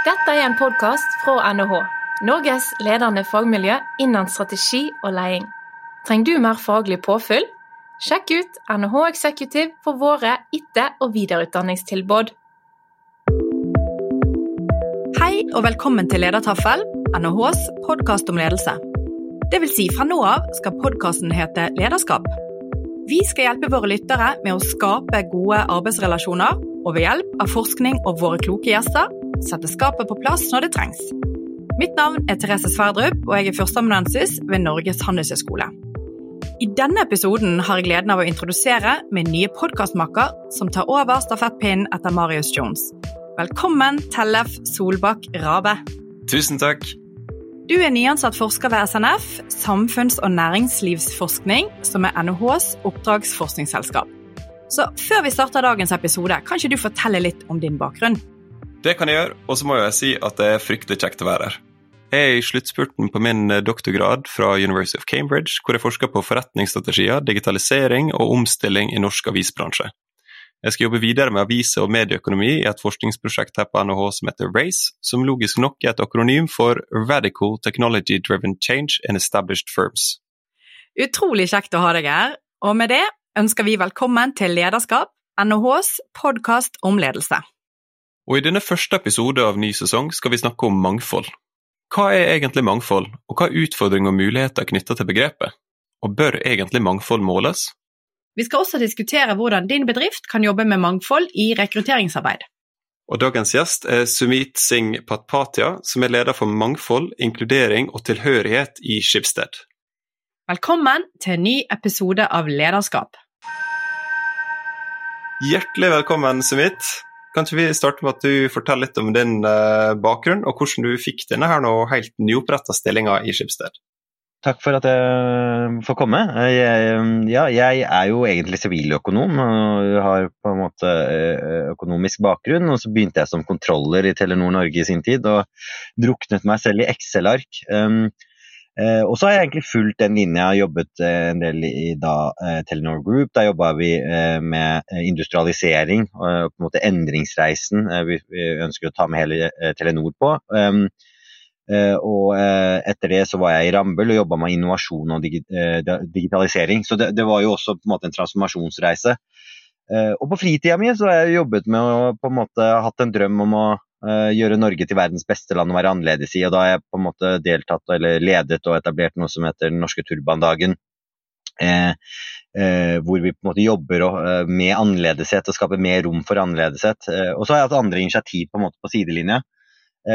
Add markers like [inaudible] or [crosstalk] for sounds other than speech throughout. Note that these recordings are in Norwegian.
Dette er en podkast fra NHH, Norges ledende fagmiljø innen strategi og leding. Trenger du mer faglig påfyll? Sjekk ut NHH Executive for våre etter- og videreutdanningstilbud. Hei og velkommen til Ledertaffel, NHHs podkast om ledelse. Det vil si, fra nå av skal podkasten hete Lederskap. Vi skal hjelpe våre lyttere med å skape gode arbeidsrelasjoner, og ved hjelp av forskning og våre kloke gjester sette skapet på plass når det trengs. Mitt navn er Therese Sverdrup, og jeg er førsteamanuensis ved Norges handelshøyskole. I denne episoden har jeg gleden av å introdusere min nye podkastmakker som tar over stafettpinnen etter Marius Jones. Velkommen, Tellef Solbakk Rabe. Tusen takk. Du er nyansatt forsker ved SNF, samfunns- og næringslivsforskning, som er NHHs oppdragsforskningsselskap. Så før vi starter dagens episode, kan ikke du fortelle litt om din bakgrunn? Det kan jeg gjøre, og så må jeg si at det er fryktelig kjekt å være her. Jeg er i sluttspurten på min doktorgrad fra University of Cambridge, hvor jeg forsker på forretningsstrategier, digitalisering og omstilling i norsk avisbransje. Jeg skal jobbe videre med avise- og medieøkonomi i et forskningsprosjekt her på NHH som heter RACE, som logisk nok er et akronym for Radical Technology Driven Change in Established Firms. Utrolig kjekt å ha deg her, og med det ønsker vi velkommen til Lederskap, NHHs podkast om ledelse. Og I denne første episode av ny sesong skal vi snakke om mangfold. Hva er egentlig mangfold, og hva er utfordringer og muligheter knyttet til begrepet? Og bør egentlig mangfold måles? Vi skal også diskutere hvordan din bedrift kan jobbe med mangfold i rekrutteringsarbeid. Og Dagens gjest er Sumit Singh Patpatia, som er leder for mangfold, inkludering og tilhørighet i Skipsted. Velkommen til en ny episode av Lederskap. Hjertelig velkommen, Sumit. Kan vi starte med at du forteller litt om din uh, bakgrunn, og hvordan du fikk denne her nå helt nyoppretta stillinga i Skipsted? Takk for at jeg får komme. Jeg, ja, jeg er jo egentlig siviløkonom og har på en måte eh, økonomisk bakgrunn. Og så begynte jeg som kontroller i Telenor Norge i sin tid og druknet meg selv i Excel-ark. Eh, og så har jeg egentlig fulgt den linja. Jeg jobbet eh, en del i da, eh, Telenor Group. Da jobba vi eh, med eh, industrialisering og på en måte endringsreisen eh, vi, vi, ønsker å ta med hele Telenor på. Um, og etter det så var jeg i Rambøll og jobba med innovasjon og digi digitalisering. Så det, det, var jo også på en måte en transformasjonsreise. og på fritida mi så har jeg jobbet med å på en måte hatt en drøm om å gjøre Norge til verdens beste land å være annerledes i. og Da har jeg på en måte deltatt eller ledet og etablert noe som heter Den norske turbandagen. Eh, eh, hvor vi på en måte jobber med annerledeshet og skaper mer rom for annerledeshet. og så har jeg hatt andre initiativ på en måte på sidelinja.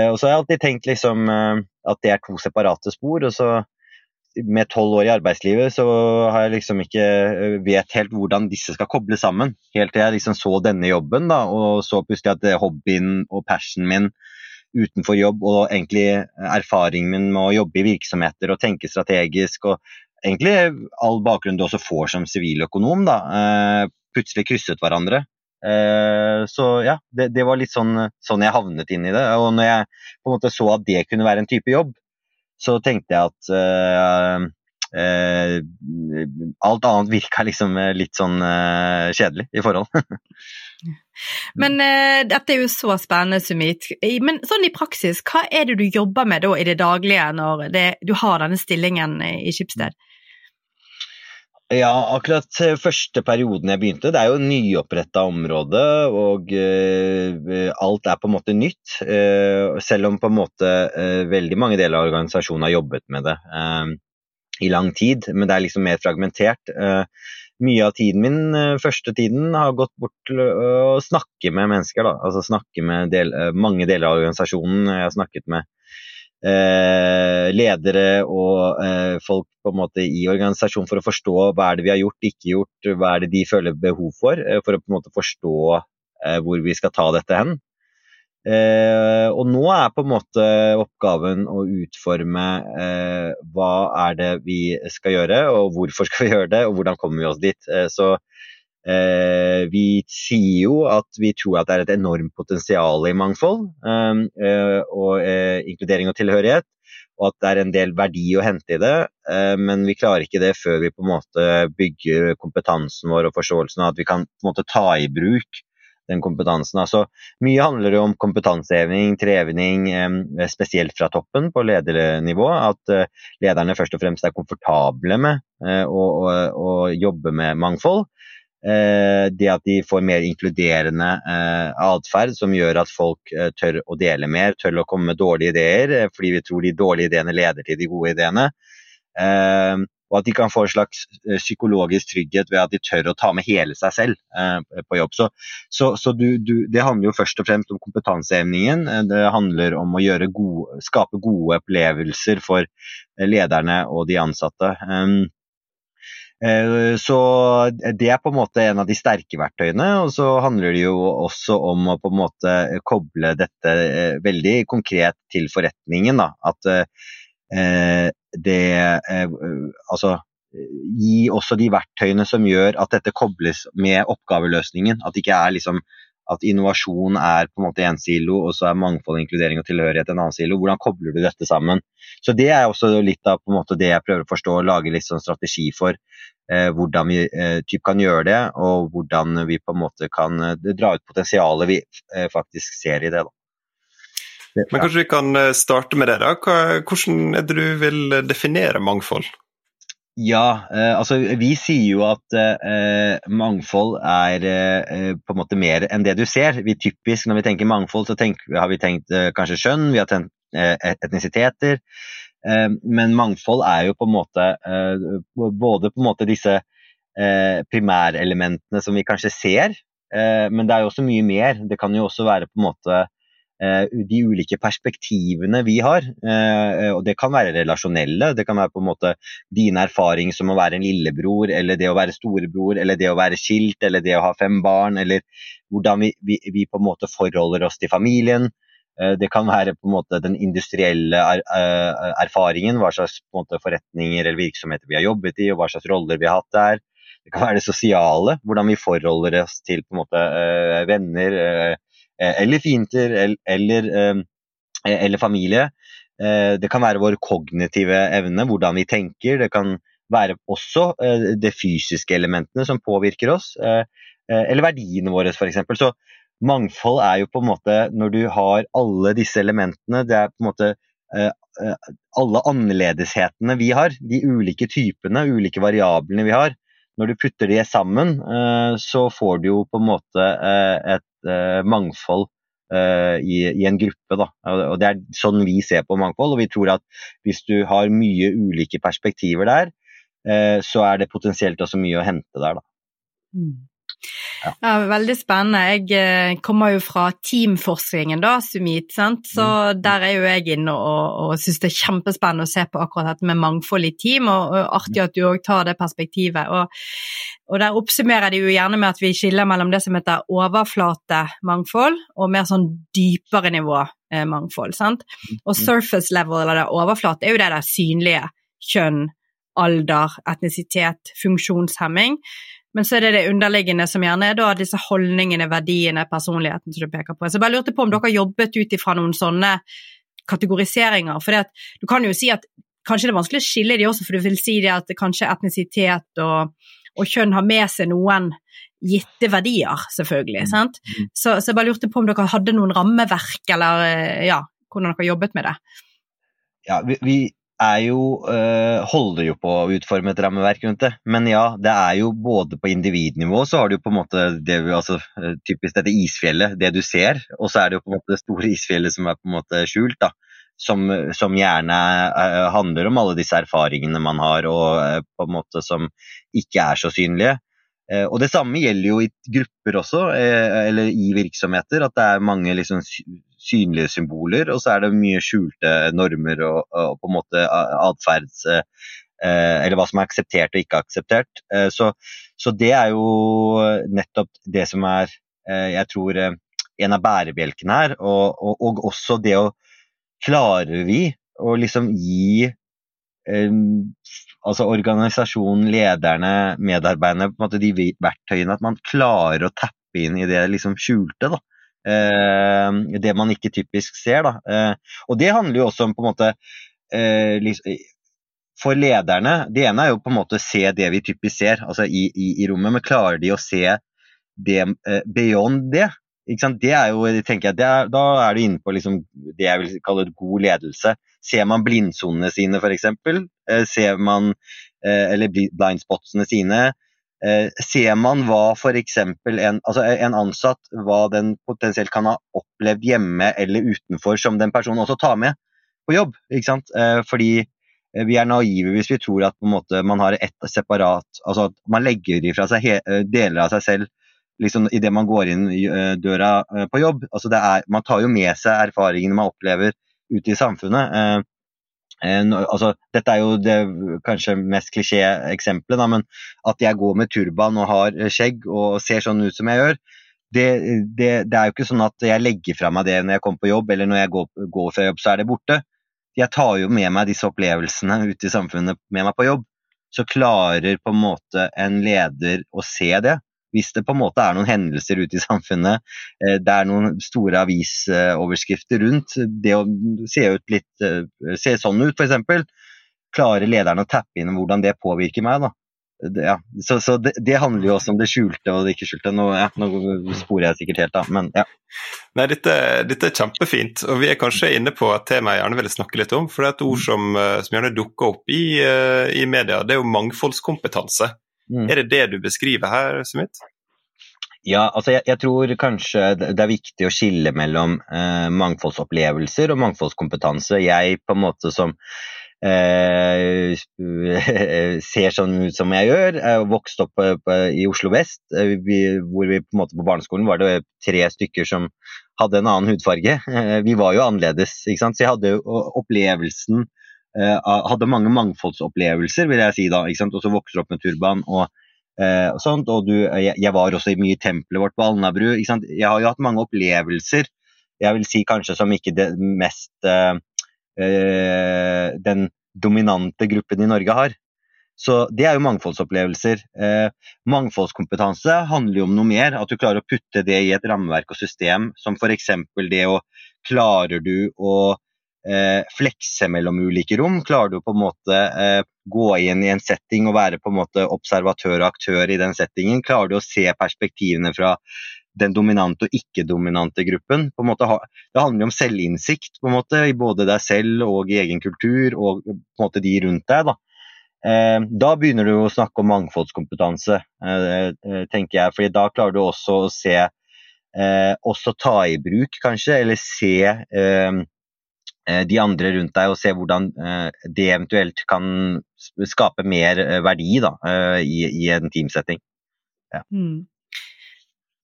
og så har jeg alltid tenkt liksom at det er to separate spor. og så med tolv år i arbeidslivet så har jeg liksom ikke øh, vet helt hvordan disse skal kobles sammen. Helt til jeg liksom så denne jobben, da, og så plutselig at øh, hobbyen og passionen min utenfor jobb og egentlig erfaringen min med å jobbe i virksomheter og tenke strategisk og egentlig all bakgrunn du også får som siviløkonom, da, plutselig krysset hverandre. Så ja, det, det var litt sånn, sånn jeg havnet inn i det. Og når jeg på en måte så at det kunne være en type jobb, så tenkte jeg at uh, uh, alt annet virka liksom litt sånn uh, kjedelig i forhold. [laughs] Men dette er jo så spennende, Sumit. Men sånn i praksis, hva er det du jobber med da i det daglige når det, du har denne stillingen i Skipsted? Ja, akkurat første perioden jeg begynte, det er jo nyoppretta område, og uh, alt er på en måte nytt. Uh, selv om på en måte uh, veldig mange deler av organisasjonen har jobbet med det i lang tid, men det er liksom mer fragmentert. mye av tiden min første tiden har gått bort til å snakke med mennesker, da. Altså snakke med del, mange deler av organisasjonen. Jeg har snakket med Eh, ledere og eh, folk på en måte i organisasjonen for å forstå hva er det vi har gjort, ikke gjort, hva er det de føler behov for, eh, for å på en måte forstå hvor vi skal ta dette hen. og nå er på en måte oppgaven å utforme hva er det vi skal gjøre, og hvorfor skal vi gjøre det, og hvordan kommer vi oss dit. så Eh, vi sier jo at vi tror at det er et enormt potensial i mangfold ehm, eh, og eh, inkludering og tilhørighet, og at det er en del verdi å hente i det. Eh, men vi klarer ikke det før vi på en måte bygger kompetansen vår og forståelsen av at vi kan på en måte ta i bruk den kompetansen. Altså, mye handler jo om kompetanseheving, trening, spesielt fra toppen på ledernivå. At lederne først og fremst er komfortable med å, å, å jobbe med mangfold. Eh, det at de får mer inkluderende eh, atferd som gjør at folk eh, tør å dele mer, tør å komme med dårlige ideer, fordi vi tror de dårlige ideene leder til de gode ideene. Og at de kan få en slags psykologisk trygghet ved at de tør å ta med hele seg selv på jobb. Så, så, så du, du, det handler jo først og fremst om kompetansehevningen. Det handler om å gode, skape gode opplevelser for lederne og de ansatte. Eh, så det er på en måte en av de sterke verktøyene. Og så handler det jo også om å på en måte koble dette eh, veldig konkret til forretningen. Da. At eh, det Altså gi også de verktøyene som gjør at dette kobles med oppgaveløsningen. At det ikke er liksom at innovasjon er på en måte én silo, og så er mangfold, inkludering og tilhørighet en annen silo. Hvordan kobler du dette sammen? Så Det er også litt av det jeg prøver å forstå og lage litt sånn strategi for. Eh, hvordan vi eh, typ kan gjøre det, og hvordan vi på en måte kan eh, dra ut potensialet vi eh, faktisk ser i det. Da. Men kanskje vi kan eh, starte med det. da. Hvordan er det du vil definere mangfold? Ja, eh, altså vi sier jo at eh, mangfold er eh, på en måte mer enn det du ser. Vi typisk Når vi tenker mangfold, så tenker, har vi tenkt eh, kanskje skjønn, vi har tenkt eh, etnisiteter. Eh, men mangfold er jo på en måte både på en måte disse primærelementene som vi kanskje ser, men det er jo også mye mer. Det kan jo også være på en måte de ulike perspektivene vi har. Eh, og det kan være relasjonelle. Det kan være på en måte din erfaring som å være en lillebror, eller det å være storebror, eller det å være skilt, eller det å ha fem barn, eller hvordan vi, vi, vi på en måte forholder oss til familien. Eh, det kan være på en måte den industrielle er, erfaringen, hva slags måte, forretninger eller virksomheter vi har jobbet i, og hva slags roller vi har hatt der. Det kan være det sosiale, hvordan vi forholder oss til på en måte, venner, Eh, eller fiender eller, eh, eller familie. Eh, det kan være vår kognitive evne, hvordan vi tenker. Det kan være også de fysiske elementene som påvirker oss, eller verdiene våre f.eks. Så mangfold er jo på en måte når du har alle disse elementene, det er på en måte alle annerledeshetene vi har, de ulike typene, ulike variablene vi har. Når du putter de sammen, så får du jo på en måte et Eh, mangfold eh, i, i, en gruppe. Da. Og Det er sånn vi ser på mangfold. og vi tror at Hvis du har mye ulike perspektiver der, eh, så er det potensielt også mye å hente der. Da. Mm. Ja. veldig spennende. Jeg eh, kommer jo fra teamforskningen, da, Sumit. Sant? Så mm. der er jo jeg inne og, og syns det er kjempespennende å se på akkurat dette med mangfold i team, og, og artig at du òg tar det perspektivet. Og, og, der oppsummerer de jo gjerne med at vi skiller mellom det som heter overflatemangfold, og mer sånn dypere nivå eh, mangfold. Sant? Mm. Og surface level, eller det overflate, er jo det der synlige. Kjønn, alder, etnisitet, funksjonshemming. Men så er det det underliggende som gjerne er da disse holdningene, verdiene, personligheten som du peker på. Så jeg bare lurte på om dere har jobbet ut ifra noen sånne kategoriseringer. For du kan jo si at kanskje det er vanskelig å skille de også, for du vil si det at kanskje etnisitet og, og kjønn har med seg noen gitte verdier, selvfølgelig. Mm. sant? Mm. Så, så, jeg bare lurte på om dere hadde noen rammeverk, eller ja, hvordan dere har jobbet med det. Ja, vi, vi er jo, øh, holder jo på å utforme et rammeverk rundt det. Men ja, det er jo både på individnivå så har du på en måte det, altså, eh, typisk dette isfjellet, det du ser. Og så er det jo på en måte det store isfjellet som er på en måte skjult. da. Som, som gjerne øh, handler om alle disse erfaringene man har, og øh, på en måte som ikke er så synlige. Eh, og Det samme gjelder jo i grupper også, eh, eller i virksomheter. At det er mange liksom synlige symboler, og så er det mye skjulte normer og, og på en måte atferds... Eh, eller hva som er akseptert og ikke akseptert. Så, så, det er jo nettopp det som er, jeg tror, en av bærebjelkene her. Og, og, og også det å Klarer vi å liksom gi altså organisasjonen, lederne, medarbeiderne, på en måte de verktøyene, at man klarer å tappe inn i det liksom skjulte. da. Eh, det man ikke typisk ser. da. Eh, og det handler jo også om på en måte eh, For lederne, det ene er jo på en måte å se det vi typisk ser altså i, i, i rommet, men klarer de å se det beyond det. Det er jo, tenker jeg, er, Da er du inne på liksom det jeg vil kalle et god ledelse. Ser man blindsonene sine, f.eks.? Ser man eller blindspotsene sine? Ser man hva f.eks. En, altså en ansatt hva den potensielt kan ha opplevd hjemme eller utenfor, som den personen også tar med på jobb? ikke sant? Fordi Eh, vi er naive hvis vi tror at måte, man har ett separat Altså at man legger ifra seg eh, deler av seg selv liksom, idet man går inn eh, døra på jobb. Altså er, man tar jo med seg erfaringene man opplever ute i samfunnet. Eh, altså, dette er jo det kanskje mest klisjé-eksempelet, men at jeg går med turban og har skjegg og ser sånn ut som jeg gjør, det, det, det, er jo ikke sånn at jeg legger fra meg det når jeg kommer på jobb, eller når jeg går, går fra jobb, så er det borte jeg tar jo med meg disse opplevelsene ute i samfunnet med meg på jobb. Så klarer på en måte en leder å se det. Hvis det på en måte er noen hendelser ute i samfunnet, eh, det er noen store avisoverskrifter rundt, det å se, litt, eh, se sånn ut f.eks., klarer lederen å tappe inn hvordan det påvirker meg. da ja. Så, så det, det, handler jo også om det skjulte og det ikke skjulte. Nå, ja, nå sporer jeg sikkert helt, av, men ja. Nei, dette, dette, er kjempefint, og vi er kanskje inne på et tema jeg gjerne ville snakke litt om. For det er et ord som, eh, som gjerne dukker opp i, i, media, det er jo mangfoldskompetanse. Mm. Er det det du beskriver her, Smith? Ja, altså jeg, jeg, tror kanskje det er viktig å skille mellom eh, mangfoldsopplevelser og mangfoldskompetanse. Jeg på en måte som Eh, [laughs] ser sånn ut som jeg gjør. Jeg vokste opp på, i Oslo vest, eh, vi, hvor vi på, en måte på barneskolen var det tre stykker som hadde en annen hudfarge. Eh, [laughs] vi var jo annerledes, ikke sant? så jeg hadde jo opplevelsen Hadde mange mangfoldsopplevelser, vil jeg si da. Og så vokste opp med turban. og og sånt, og du, jeg, jeg, var også i mye i tempelet vårt på Alnabru. Jeg har jo hatt mange opplevelser, jeg vil si kanskje som ikke det mest Eh, den dominante gruppen i Norge har. Så det er jo mangfoldsopplevelser. Eh, mangfoldskompetanse handler jo om noe mer. At du klarer å putte det i et rammeverk og system, som f.eks. det å Klarer du å eh, flekse mellom ulike rom? Klarer du på en måte eh, gå inn i en setting og være på en måte observatør og aktør i den settingen? Klarer du å se perspektivene fra den dominante og ikke-dominante gruppen. På en måte, det handler om selvinnsikt på en måte, i både deg selv og i egen kultur og på en måte de rundt deg. Da, eh, da begynner du å snakke om mangfoldskompetanse, eh, eh tenker jeg. fordi da klarer du også å se eh, Også ta i bruk, kanskje, eller se eh, eh, de andre rundt deg og se hvordan det eventuelt kan skape mer verdi da, i, i en teamsetting. Ja. Mm.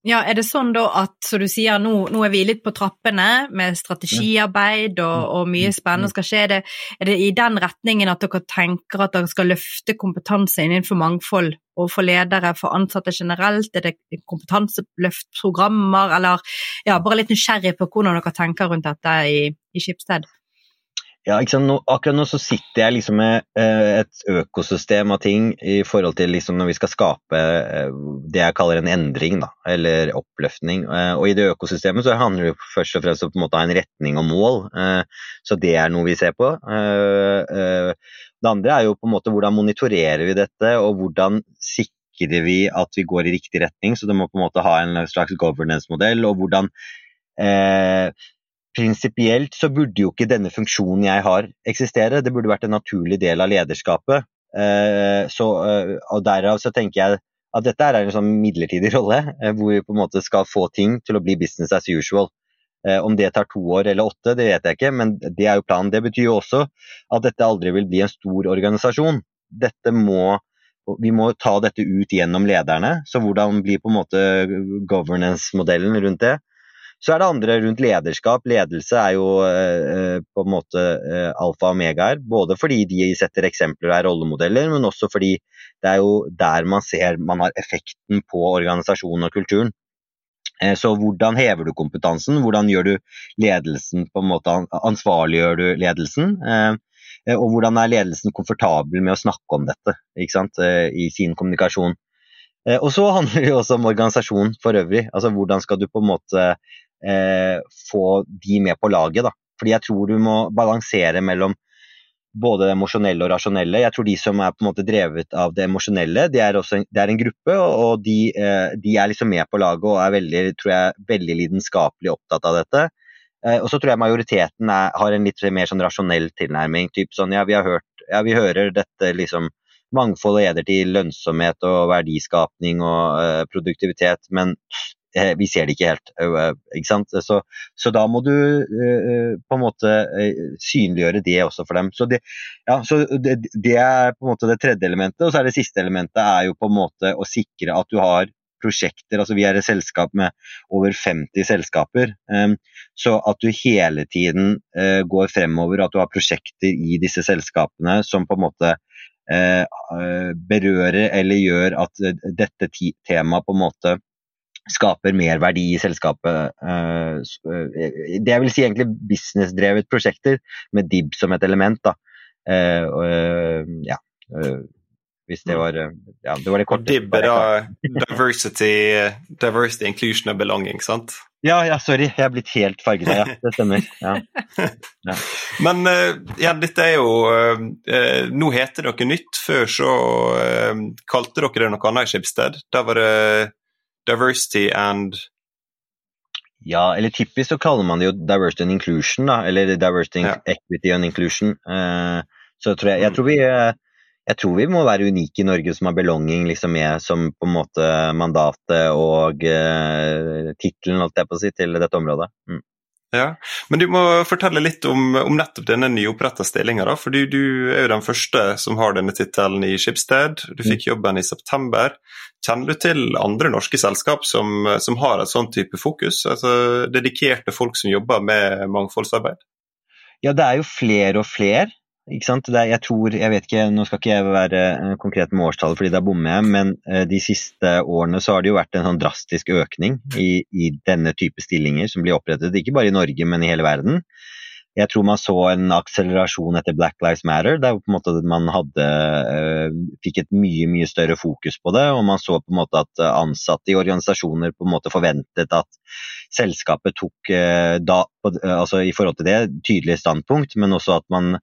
Ja, er det sånn da at, som du sier, nå, nå, er vi litt på trappene med strategiarbeid og, mm. og mye spennende skal skje. Er det, er det, i den retningen at dere tenker at dere skal løfte kompetanse innenfor mangfold og for ledere, for ansatte generelt? Er det kompetanseløftprogrammer, eller ja, bare litt nysgjerrig på hvordan dere tenker rundt dette i, i Skipsted? Ja, nå, akkurat nå så sitter jeg liksom med eh, et økosystem av ting i forhold til liksom når vi skal skape eh, det jeg kaller en endring, da, eller oppløftning. Eh, og i det økosystemet så handler det først og fremst om en en retning og mål. Eh, så det er noe vi ser på. Eh, eh, det andre er jo på en måte hvordan monitorerer vi dette, og hvordan sikrer vi at vi går i riktig retning. Så det må på en måte ha en slags governance-modell, og hvordan Prinsipielt så burde jo ikke denne funksjonen jeg har eksistere, det burde vært en naturlig del av lederskapet. Eh, så, eh, og Derav så tenker jeg at dette er en sånn midlertidig [laughs] rolle, eh, hvor vi på en måte skal få ting til å bli business as usual. Om det tar to år eller åtte, det vet jeg ikke, men det er jo planen. Det betyr jo også at dette aldri vil bli en stor organisasjon. Dette må, vi må ta dette ut gjennom lederne. Så hvordan blir på en måte governance-modellen rundt det? Så er det andre rundt lederskap. Ledelse er jo eh, på en måte eh, alfa og omega her. Både fordi de setter eksempler og er rollemodeller, men også fordi det er jo der man ser man har effekten på organisasjonen og kulturen. Eh, så hvordan hever du kompetansen? Hvordan gjør du ledelsen på en måte ansvarliggjør du ledelsen? Eh, og hvordan er ledelsen komfortabel med å snakke om dette eh, i sin kommunikasjon? Og så handler det jo også om organisasjon for øvrig. Altså Hvordan skal du på en måte eh, få de med på laget. Da. Fordi jeg tror du må balansere mellom både det emosjonelle og rasjonelle. Jeg tror de som er på en måte drevet av det emosjonelle, det er, også, det er en gruppe, og de, eh, de, er liksom med på laget og er veldig, tror jeg, veldig lidenskapelig opptatt av dette. Eh, og så tror jeg majoriteten er, har en litt mer sånn rasjonell tilnærming. Typ sånn, ja, vi har hørt, ja, vi hører dette liksom Mangfold leder til lønnsomhet og verdiskapning og uh, produktivitet, men vi ser det ikke helt. Eh, ikke sant? Så, så da må du eh, på en måte synliggjøre det også for dem. Så, det, ja, så det, det, er på en måte det tredje elementet. Og så er det siste elementet er jo på en måte å sikre at du har prosjekter. altså Vi er et selskap med over 50 selskaper. Så at du hele tiden går fremover, at du har prosjekter i disse selskapene som på en måte berører eller gjør at dette temaet på en måte skaper mer verdi i selskapet. Eh, eh, det jeg vil si egentlig businessdrevet prosjekter med DIB som et element. da. Eh, ja, hvis det mm. var ja, det var det korte. DIB er da diversity, diversity, inclusion and belonging, sant? Ja, ja, sorry, jeg er blitt helt farget av ja, det stemmer. Ja. [laughs] Ja. Men ja, dette er jo Nå heter det noe nytt. Før så kalte dere det noe annet i Skipsted. Da var det diversity and Ja, eller typisk så kaller man det jo diversity and inclusion, da. Eller diversity, ja. equity and inclusion. Uh, så tror jeg, jeg, mm. tror vi, eh, jeg tror vi må være unike i Norge som har belonging liksom med som på en måte mandatet og uh, tittelen, holdt jeg på å si, til dette området. Mm. Ja, Men du må fortelle litt om, om nettopp denne nyoppretta stillinga. For du, du, er jo den første som har denne tittelen i Skipsted. Du fikk mm. jobben i september. Kjenner du til andre norske selskap som, som har et sånn type fokus? Altså Dedikerte folk som jobber med mangfoldsarbeid? Ja, det er jo flere og flere. Ikke sant? Er, jeg tror, jeg vet ikke, Nå skal ikke jeg være uh, konkret med årstallet fordi da bommer jeg, men uh, de siste årene så har det jo vært en sånn drastisk økning i, i, denne type stillinger som blir opprettet, ikke bare i Norge, men i hele verden. Jeg tror man så en akselerasjon etter Black Lives Matter, der på en måte man hadde, uh, fikk et mye mye større fokus på det. og Man så på en måte at ansatte i organisasjoner på en måte forventet at selskapet tok da, altså i forhold til det, tydelige standpunkt, men også at man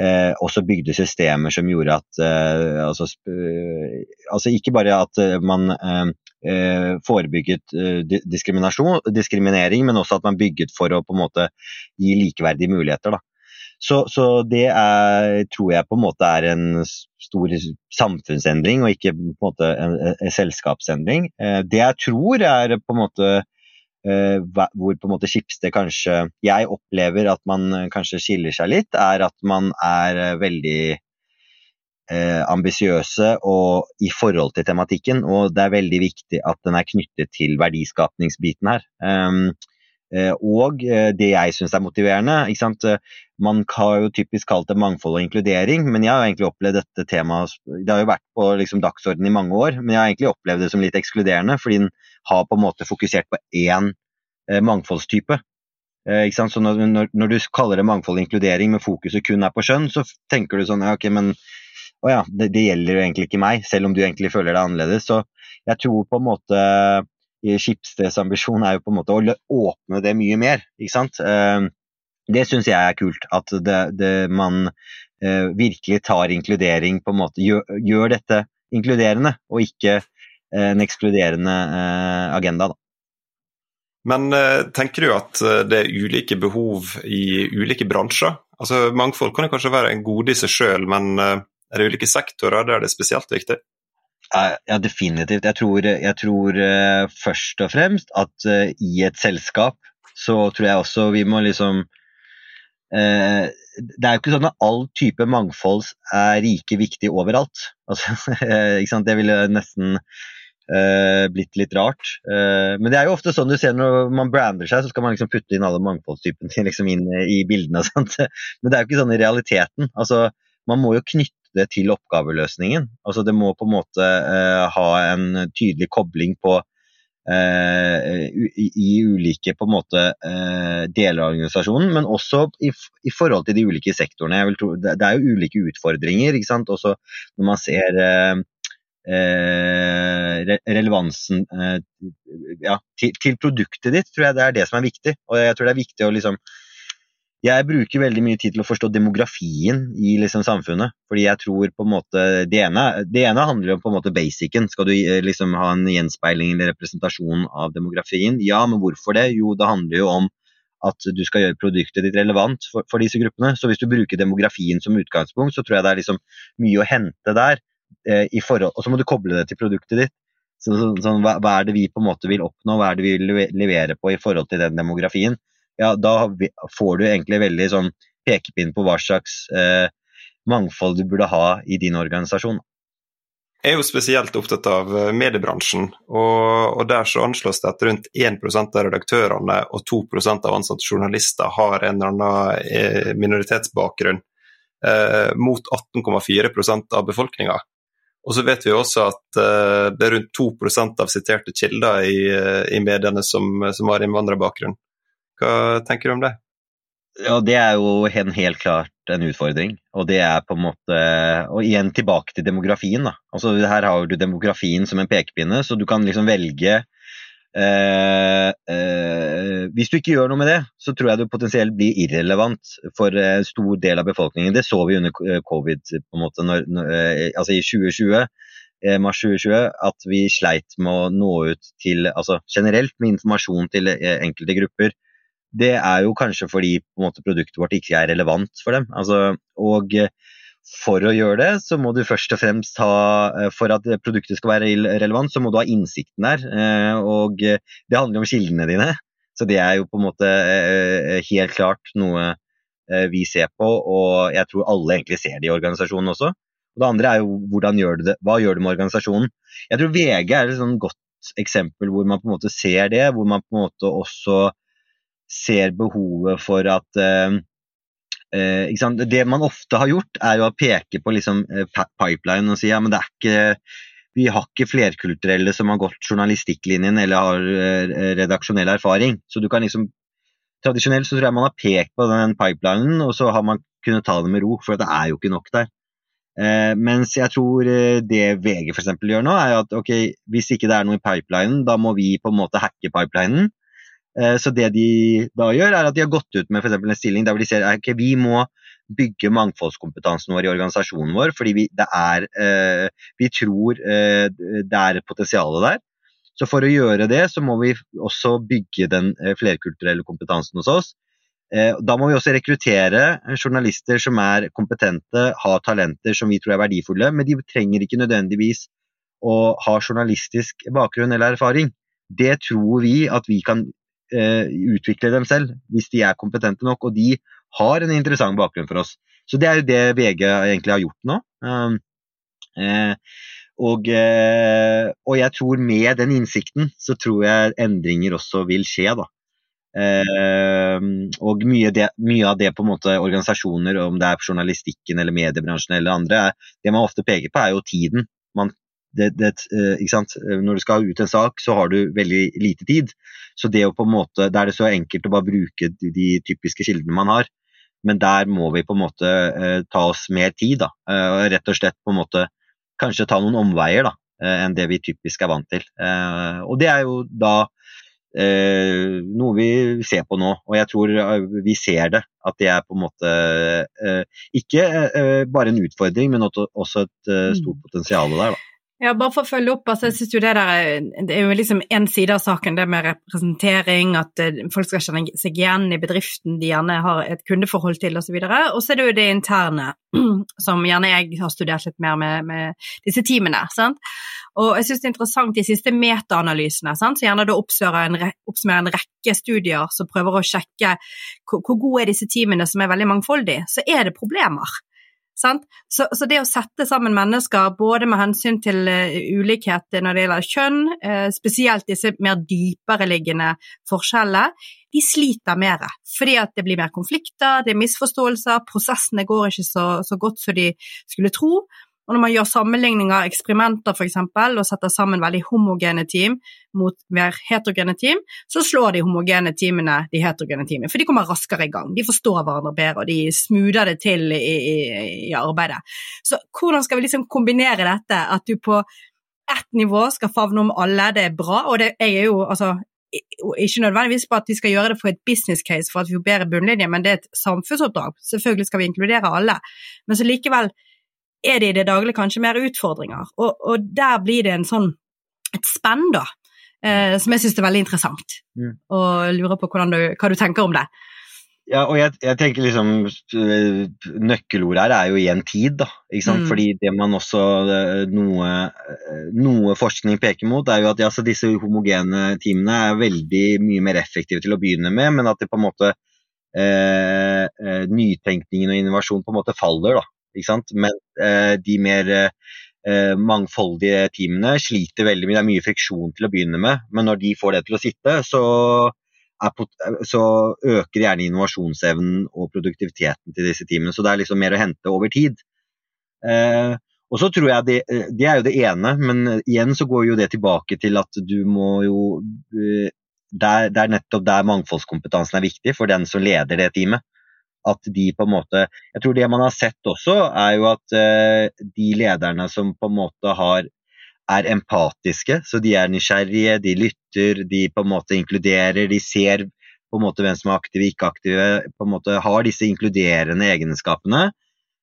eh, også bygde systemer som gjorde at eh, altså, eh, altså, ikke bare at eh, man eh, eh forebygget diskriminering, men også at man bygget for å på en måte gi likeverdige muligheter. Da. Så, så, det er, tror jeg på en måte er en stor samfunnsendring, og ikke på en måte en, en selskapsendring. Det jeg tror er på en måte Eh, hvor på en måte Skipsted kanskje Jeg opplever at man eh, kanskje skiller seg litt, er at man er eh, veldig eh, ambisiøse i forhold til tematikken. Og det er veldig viktig at den er knyttet til verdiskapningsbiten her. Um, og det jeg syns er motiverende ikke sant? Man har jo typisk kalt det mangfold og inkludering, men jeg har egentlig opplevd dette temaet Det har jo vært på liksom, dagsordenen i mange år, men jeg har egentlig opplevd det som litt ekskluderende, fordi den har på en måte fokusert på én eh, mangfoldstype. Eh, så når, når, når, du kaller det mangfold og inkludering, men fokuset kun er på skjønn, så tenker du sånn ja, ok, men å ja, det, det, gjelder jo egentlig ikke meg, selv om du egentlig føler deg annerledes. Så jeg tror på en måte Skipsteds ambisjon er jo på en måte å åpne det mye mer. ikke sant? Eh, det syns jeg er kult. At det, det, man eh, virkelig tar inkludering på en måte gjør, gjør dette inkluderende, og ikke en ekskluderende eh, agenda. Da. Men eh, tenker du at eh, det er ulike behov i ulike bransjer? Altså Mangfold kan kanskje være en gode i seg sjøl, men er det ulike sektorer der det er spesielt viktig? Ja, definitivt. Jeg tror, jeg tror først og fremst at i et selskap så tror jeg også vi må liksom det er jo ikke sånn at all type mangfold er like viktig overalt. Altså, [laughs] det ville nesten Uh, blitt litt rart. Uh, men det er jo ofte sånn du ser når man brander seg, så skal man liksom putte inn alle mangfoldstypene [laughs] liksom inn i bildene. Sant? Men det er jo ikke sånn i realiteten. Altså, man må jo knytte det til oppgaveløsningen. Altså, det må på en måte uh, ha en tydelig kobling på i, i, ulike på en måte deler av organisasjonen, men også i, i, forhold til de ulike sektorene. Tro, det, det, er jo ulike utfordringer. ikke sant? Også når man ser Eh, relevansen eh, ja, til, til, produktet ditt, tror jeg det er det som er viktig. Og jeg tror det er viktig å liksom jeg bruker veldig mye tid til å forstå demografien i liksom samfunnet. Fordi jeg tror på en måte Det ene, det ene handler om på en måte basicen. Skal du eh, liksom ha en gjenspeiling eller representasjon av demografien? Ja, men hvorfor det? Jo, det handler jo om at du skal gjøre produktet ditt relevant for, for disse gruppene. Så hvis du bruker demografien som utgangspunkt, så tror jeg det er liksom mye å hente der. Eh, i forhold, og så må du koble det til produktet ditt. Så, så, så, hva, hva, er det vi på en måte vil oppnå, hva er det vi vil levere på i forhold til den demografien? Ja, Da får du egentlig veldig sånn pekepinn på hva slags eh, mangfold du burde ha i din organisasjon. Jeg er jo spesielt opptatt av eh, mediebransjen, og, og der så anslås det at rundt 1% av redaktørene og 2% av ansatte journalister har en eller annen eh, minoritetsbakgrunn, eh, mot 18,4% av befolkninga. Og så vet vi også at uh, det er rundt 2% av siterte kilder i, uh, i mediene som, som, har innvandrerbakgrunn. Hva tenker du om det? Ja, Det er jo en, helt klart en utfordring. Og det er på en måte Og igjen tilbake til demografien. da. Altså Her har du demografien som en pekepinne, så du kan liksom velge Eh, eh, hvis du ikke gjør noe med det, så tror jeg du potensielt blir irrelevant for en stor del av befolkningen. Det så vi under eh, covid på en måte, når, når, eh, altså i 2020, eh, mars 2020, at vi sleit med å nå ut til altså generelt med informasjon til enkelte grupper. Det er jo kanskje fordi måte, produktet vårt ikke er relevant for dem. Altså, og for å gjøre det, så må du først og fremst ha eh, For at produktet skal være relevant, så må du ha innsikten der. Eh, og det handler om kildene dine. Så det er jo på en måte eh, helt klart noe vi ser på, og jeg tror alle egentlig ser det i organisasjonen også. Og det andre er jo hvordan gjør du det, hva gjør du med organisasjonen? Jeg tror VG er et sånn godt eksempel hvor man på en måte ser det, hvor man på en måte også ser behovet for at Eh, det man ofte har gjort, er å peke på liksom, eh, pipeline og si ja, men det er ikke vi har ikke flerkulturelle som har gått journalistikklinjen eller har eh, redaksjonell erfaring. Så du kan liksom Tradisjonelt så tror jeg man har pekt på den pipelinen, og så har man kunnet ta det med ro, for det er jo ikke nok der. Eh, mens jeg tror eh, det VG f.eks. gjør nå, er at ok, hvis ikke det er noe i pipelinen, da må vi på en måte hacke pipelinen. Eh, så det de da gjør, er at de har gått ut med f.eks. en stilling der de ser at okay, vi må bygge mangfoldskompetansen vår i organisasjonen vår, fordi vi, er, eh, vi tror eh, det er et potensial der. Så for å gjøre det, så må vi også bygge den flerkulturelle kompetansen hos oss. Da må vi også rekruttere journalister som er kompetente, har talenter som vi tror er verdifulle, men de trenger ikke nødvendigvis å ha journalistisk bakgrunn eller erfaring. Det tror vi at vi kan utvikle dem selv, hvis de er kompetente nok. Og de har en interessant bakgrunn for oss. Så det er jo det VG egentlig har gjort nå. Um, eh, og, eh, og, jeg tror med den innsikten så tror jeg endringer også vil skje, da. Eh, og mye, det, mye, av det på en måte organisasjoner, om det er journalistikken eller mediebransjen eller andre, det man ofte peker på, er jo tiden. Man det, det, eh, Når du skal ut en sak, så har du veldig lite tid. Så det å på en måte, Da er det så enkelt å bare bruke de typiske kildene man har. Men der må vi på en måte eh, ta oss mer tid. da, eh, Rett og slett på en måte kanskje ta noen omveier da, eh, enn det vi typisk er vant til. Eh, og det er jo da eh, noe vi ser på nå. Og jeg tror vi ser det. At det er på en måte ikke bare en utfordring, men også et stort mm. potensial der. da. Ja, bare for å følge opp, altså jeg synes jo det der er, det er jo liksom én side av saken, det med representering, at uh, folk skal kjenne seg igjen i bedriften de gjerne har et kundeforhold til osv. Og, så er det jo det interne, [clears throat] som gjerne jeg har studert litt mer med, med disse teamene. sant? Og jeg synes det er interessant de siste metaanalysene, som gjerne da oppsummerer en, oppsummerer en rekke studier som prøver å sjekke hvor, hvor gode er disse teamene som er veldig mangfoldige, så er det problemer. Så, så, det å sette sammen mennesker både med hensyn til uh, ulikhet når det gjelder kjønn, uh, spesielt disse mer dypereliggende forskjellene, de sliter mer. Fordi at det blir mer konflikter, det er misforståelser, prosessene går ikke så, så godt som de skulle tro. Og når man gjør sammenligninger, eksperimenter f.eks., og setter sammen veldig homogene team mot mer heterogene team, så slår de homogene teamene de heterogene teamene. For de kommer raskere i gang, de forstår hverandre bedre, og de smoother det til i, i, i arbeidet. Så hvordan skal vi liksom kombinere dette, at du på ett nivå skal favne om alle, det er bra. Og det, jeg er jo, altså, ikke nødvendigvis på at vi skal gjøre det for et business case for at vi får bedre bunnlinje, men det er et samfunnsoppdrag. Selvfølgelig skal vi inkludere alle, men så likevel er det i det daglige kanskje mer utfordringer. Og, og der blir det en sånn, et spenn, da, eh, som jeg syns er veldig interessant. Mm. Og lurer på du, hva du tenker om det. Ja, og jeg, jeg, tenker liksom eh, Nøkkelordet her er jo igjen tid, da. Ikke sant? Mm. Fordi det man også eh, noe, eh, noe, forskning peker mot, er jo at ja, disse homogene teamene er veldig mye mer effektive til å begynne med, men at det på en måte eh, nytenkningen og innovasjon på en måte faller, da. Men eh, de mer eh, mangfoldige teamene sliter veldig mye. Det er mye friksjon til å begynne med, men når de får det til å sitte, så så øker gjerne innovasjonsevnen og produktiviteten til disse teamene. Så det er liksom mer å hente over tid. Eh, og så tror jeg det, det, er jo det ene, men igjen så går jo det tilbake til at du må jo eh, Det er nettopp der mangfoldskompetansen er viktig for den som leder det teamet. At de på en måte Jeg tror det man har sett også, er jo at eh, de lederne som på en måte har er empatiske, så de er nysgjerrige, de lytter, de på en måte inkluderer, de ser på en måte hvem som er aktive, ikke aktive, på en måte har disse inkluderende egenskapene,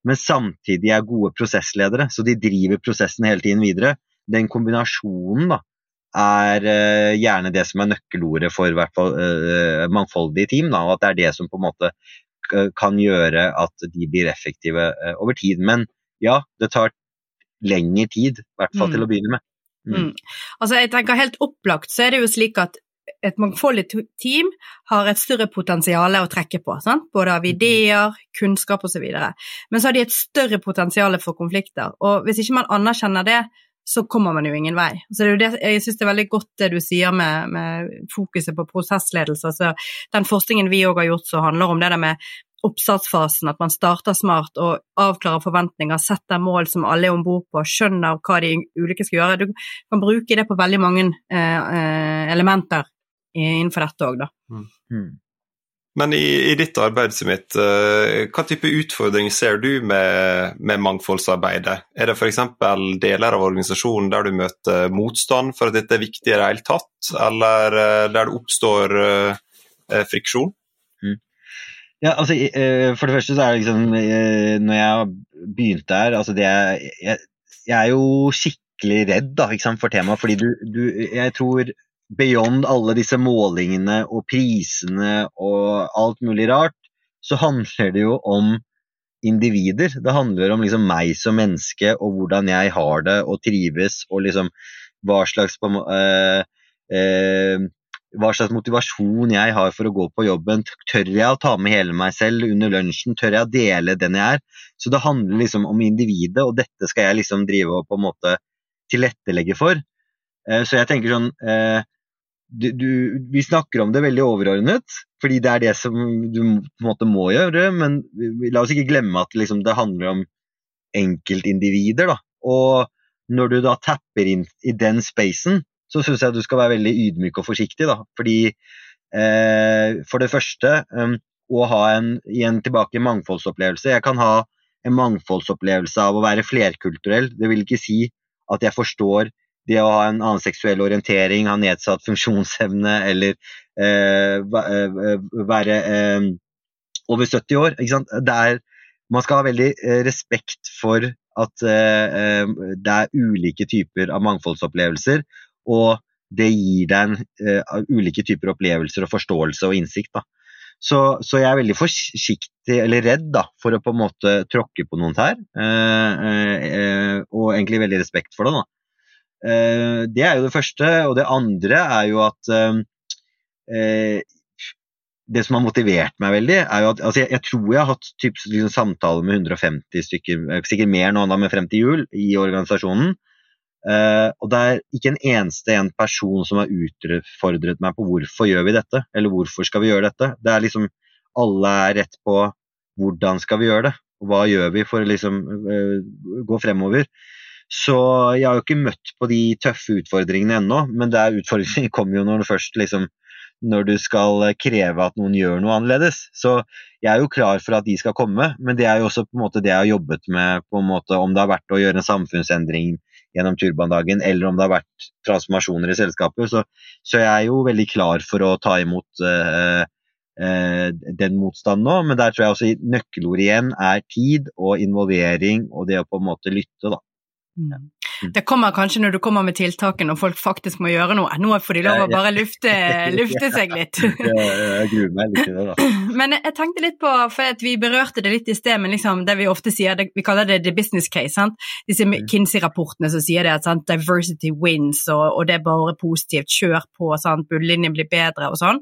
men samtidig er gode prosessledere, så de driver prosessen hele tiden videre. Den kombinasjonen da, er uh, gjerne det som er nøkkelordet for hvert fall uh, mangfoldige team, da, og at det er det som på en måte kan gjøre at de blir effektive over tid. Men ja, det tar lengre tid, i hvert fall mm. til å begynne med. Mm. Mm. Altså jeg tenker Helt opplagt så er det jo slik at et mangfoldig team har et større potensial å trekke på, sant? både av mm. ideer, kunnskap osv. Men så har de et større potensial for konflikter, og hvis ikke man anerkjenner det, så kommer man jo ingen vei. Så det det, jeg syns det er veldig godt det du sier med, med fokuset på prosessledelse. Altså, den forskningen vi òg har gjort som handler om det der med oppstartsfasen, at man starter smart og avklarer forventninger, setter mål som alle er om bord på, skjønner hva de ulike skal gjøre. Du kan bruke det på veldig mange eh, eh elementer innenfor dette òg, da. Mm. Mm. Men i, i, ditt arbeid, Smith, uh, hva type utfordring ser du med, med mangfoldsarbeidet? Er det f.eks. deler av organisasjonen der du møter motstand for at dette er viktig i det hele tatt, eller uh, der det oppstår uh, friksjon? Ja, altså, eh, For det første så er det liksom eh, Når jeg begynte her altså det, jeg, jeg er jo skikkelig redd da, for temaet. Fordi du, du, Jeg tror beyond alle disse målingene og prisene og alt mulig rart, så handler det jo om individer. Det handler om liksom meg som menneske og hvordan jeg har det og trives, og liksom hva slags eh, eh, hva slags motivasjon jeg har for å gå på jobben. Tør jeg å ta med hele meg selv under lunsjen? Tør jeg å dele den jeg er? Så det handler liksom om individet, og dette skal jeg liksom drive og på en måte tilrettelegge for. Eh, så jeg tenker sånn eh, du, du, Vi snakker om det veldig overordnet, fordi det er det som du på en måte må gjøre, men la oss ikke glemme at liksom, det handler om enkeltindivider. da, og når du da tapper inn i den spacen, så syns jeg du skal være veldig ydmyk og forsiktig. Da. Fordi eh, for det første um, å ha en igjen tilbake mangfoldsopplevelse. Jeg kan ha en mangfoldsopplevelse av å være flerkulturell. Det vil ikke si at jeg forstår det å ha en annen seksuell orientering, ha nedsatt funksjonsevne eller eh, eh være eh, over 70 år. Er, man skal ha veldig eh, respekt for at eh, det er ulike typer av mangfoldsopplevelser, og det gir deg en, uh, ulike typer opplevelser og forståelse og innsikt. Så, så, jeg er veldig forsiktig, eller redd, da, for å på en måte tråkke på noen tær. Uh, og egentlig veldig respekt for det. da. Det er jo det første. Og det andre er jo at det som har motivert meg veldig, er jo at altså jeg, jeg, tror jeg har hatt typ, liksom, samtaler med 150 stykker, sikkert mer nå da med Frem til jul, i organisasjonen. Uh, og det er ikke en eneste en person som har utfordret meg på hvorfor gjør vi dette, eller hvorfor skal vi gjøre dette. Det er liksom Alle er rett på hvordan skal vi gjøre det, og hva gjør vi for å liksom uh, gå fremover. Så jeg har jo ikke møtt på de tøffe utfordringene ennå, men det er utfordringer [laughs] kommer jo når du først liksom når du skal kreve at noen gjør noe annerledes. Så jeg er jo klar for at de skal komme, men det er jo også på en måte det jeg har jobbet med, på en måte om det har vært å gjøre en samfunnsendring gjennom turbandagen, eller om det har vært transformasjoner i selskapet. Så, så jeg er jo veldig klar for å ta imot uh, den motstanden nå. Men der tror jeg også nøkkelordet igjen er tid og involvering og det å på en måte lytte, da. Mm. Det kommer kanskje når du kommer med tiltakene og folk faktisk må gjøre noe. Nå får de lov å bare lufte, lufte seg litt. [laughs] Jeg gruer meg litt til det, da. [clears throat] Men jeg tenkte litt på, for vi berørte det litt i sted, men liksom det vi ofte sier, det, vi kaller det the business case. sant? Disse mm. Kinsey-rapportene som sier det at sant? diversity wins, og, og, det er bare positivt, kjør på, sant? bunnlinjen blir bedre og sånn.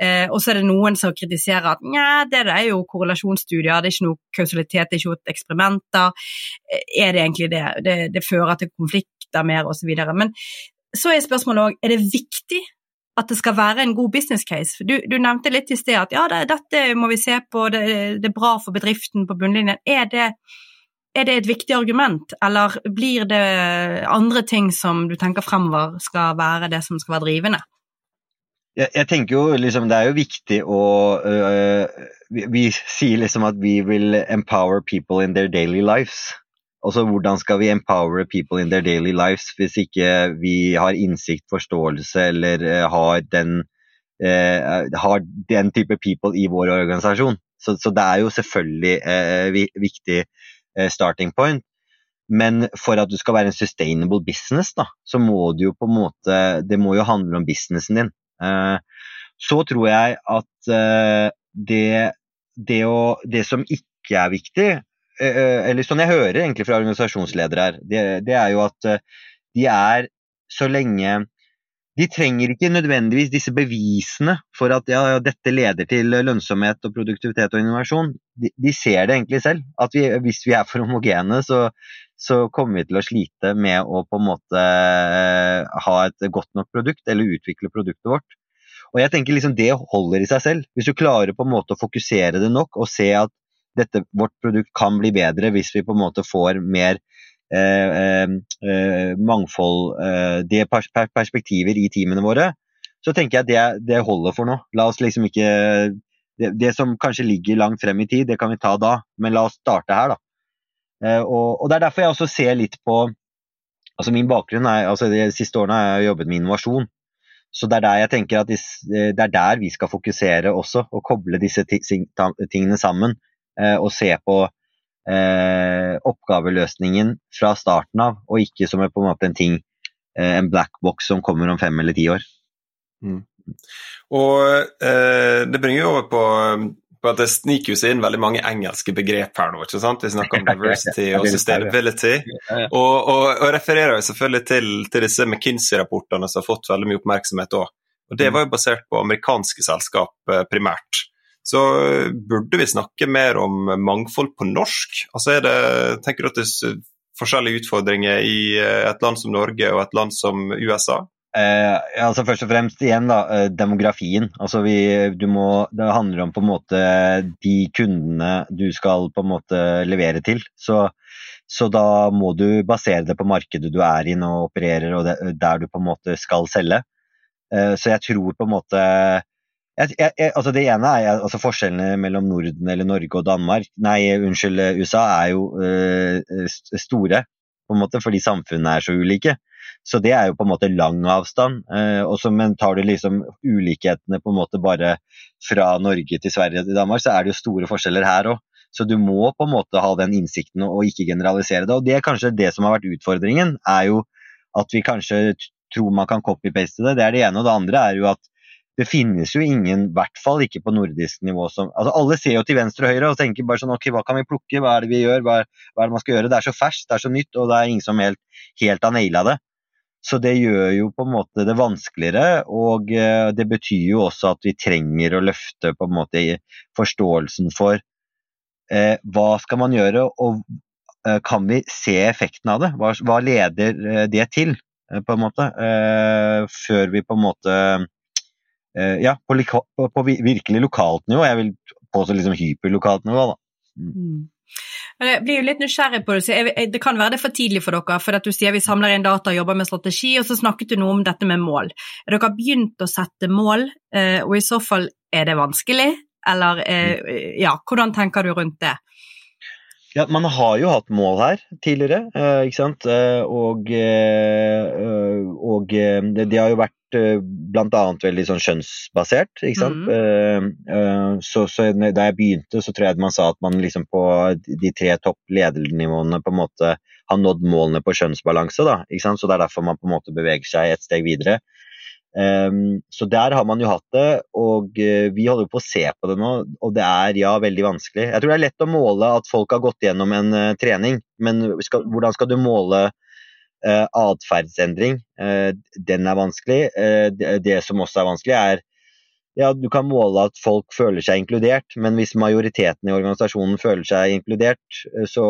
Eh, og så er det noen som kritiserer at nja, det er jo korrelasjonsstudier, det er ikke noe kausalitet, det er ikke noe eksperimenter. Eh, er det egentlig det? Det, det fører til konflikter mer osv. Men så er spørsmålet òg, er det viktig at det skal være en god business case? Du, du nevnte litt i sted at ja, det, dette må vi se på, det, det, er bra for bedriften på bunnlinjen. Er det, er det et viktig argument, eller blir det andre ting som du tenker fremover skal være det som skal være drivende? Jeg, jeg tenker jo liksom Det er jo viktig å øh, vi, vi, sier liksom at vi vil empower people in their daily lives. Altså, hvordan skal vi empower people in their daily lives hvis ikke vi har innsikt, forståelse eller uh, har, den, uh, har, den, type people i vår organisasjon? Så, så det er jo selvfølgelig uh, viktig starting point. Men for at du skal være en sustainable business, da, så må du jo på en måte Det må jo handle om businessen din. så tror jeg at det, det, å, det som ikke er viktig, eller sånn jeg hører egentlig fra organisasjonsledere her, det, det, er jo at eh, de er så lenge De trenger ikke nødvendigvis disse bevisene for at ja, dette leder til lønnsomhet og produktivitet og innovasjon. De, de ser det egentlig selv. At vi, hvis vi er for homogene, så, så, kommer vi til å slite med å på en måte ha et godt nok produkt, eller utvikle produktet vårt. Og jeg tenker liksom Det holder i seg selv. Hvis du klarer på en måte å fokusere det nok og se at dette, vårt produkt kan bli bedre hvis vi på en måte får mer eh, eh, eh mangfold, eh, det perspektiver i teamene våre, så tenker jeg det, det holder for nå. La oss liksom ikke det, det, som kanskje ligger langt frem i tid, det kan vi ta da, men la oss starte her, da. Eh, og, og, Det er derfor jeg også ser litt på altså Min bakgrunn er, altså De siste årene har jeg jobbet med innovasjon. Så det er der jeg tenker at det er der vi skal fokusere også, og koble disse tingene sammen. Eh, og se på eh, oppgaveløsningen fra starten av, og ikke som på en måte en ting, eh, en black box som kommer om fem eller ti år. Mm. Og eh, det bringer jo over på, på, at det sniker seg inn veldig mange engelske begrep her nå. ikke sant? Vi snakker om [laughs] diversity og sustainability. Og, og, og refererer jo selvfølgelig til, til disse McKinsey-rapportene som har fått veldig mye oppmerksomhet òg. Og Det var jo basert på amerikanske selskap primært så burde vi snakke mer om mangfold på norsk. Altså det, tenker du at det er forskjellige utfordringer i eh, et land som Norge og et land som USA? Eh, altså Først og fremst igjen da, eh, demografien. Altså vi, må, det handler om på en måte de kundene du skal på en måte levere til. Så, så da må du basere det på markedet du er i og opererer, og det, der du på en måte skal selge. Eh, så jeg tror på en måte jeg, jeg, altså det ene er altså Forskjellene mellom Norden eller Norge og Danmark, nei, unnskyld, USA er jo øh, store, på en måte, fordi samfunnene er så ulike. Så det er jo på en måte lang avstand. Øh, også, men tar du liksom ulikhetene på en måte bare fra Norge til Sverige til Danmark, så er det jo store forskjeller her òg. Så du må på en måte ha den innsikten og ikke generalisere det. Og det er kanskje det som har vært utfordringen, er jo at vi kanskje tror man kan copy-paste det. Det er det ene. Og det andre er jo at det finnes jo ingen, i hvert fall ikke på nordisk nivå, som altså Alle ser jo til venstre og høyre og tenker bare sånn ok, hva kan vi plukke, hva er det vi gjør, hva er, hva er det man skal gjøre? Det er så ferskt, det er så nytt, og det er ingen som helt, helt har naila det. Så det gjør jo på en måte det vanskeligere, og eh, det betyr jo også at vi trenger å løfte på en måte forståelsen for eh, hva skal man gjøre, og eh, kan vi se effekten av det? Hva, hva leder eh, det til, eh, på en måte? Før vi på en måte ja, på, på, på, virkelig lokalt nivå. Jeg vil påstå liksom hyperlokalt nivå, da. Mm. mm. Jeg blir jo litt nysgjerrig på det. Det kan være det for tidlig for dere, for at du sier vi samler inn data og jobber med strategi, og så snakket du noe om dette med mål. Er dere begynt å sette mål, eh, og i så fall er det vanskelig? Eller eh, mm. ja, hvordan tenker du rundt det? Ja, Man har jo hatt mål her tidligere, eh, ikke sant. Eh, og, eh, og det, det, har jo vært bl.a. veldig sånn skjønnsbasert, ikke sant. Mm. Så, så, da jeg begynte, så tror jeg man sa at man liksom på de tre topp ledernivåene på en måte har nådd målene på skjønnsbalanse, da. Ikke sant? Så det er derfor man på en måte beveger seg et steg videre. Um, så der har man jo hatt det, og uh, vi holder på å se på det nå, og det er ja, veldig vanskelig. Jeg tror det er lett å måle at folk har gått gjennom en uh, trening, men skal, hvordan skal du måle uh, atferdsendring? Uh, den er vanskelig. Det, det, som også er vanskelig, er ja, du kan måle at folk føler seg inkludert, men hvis majoriteten i organisasjonen føler seg inkludert, eh, så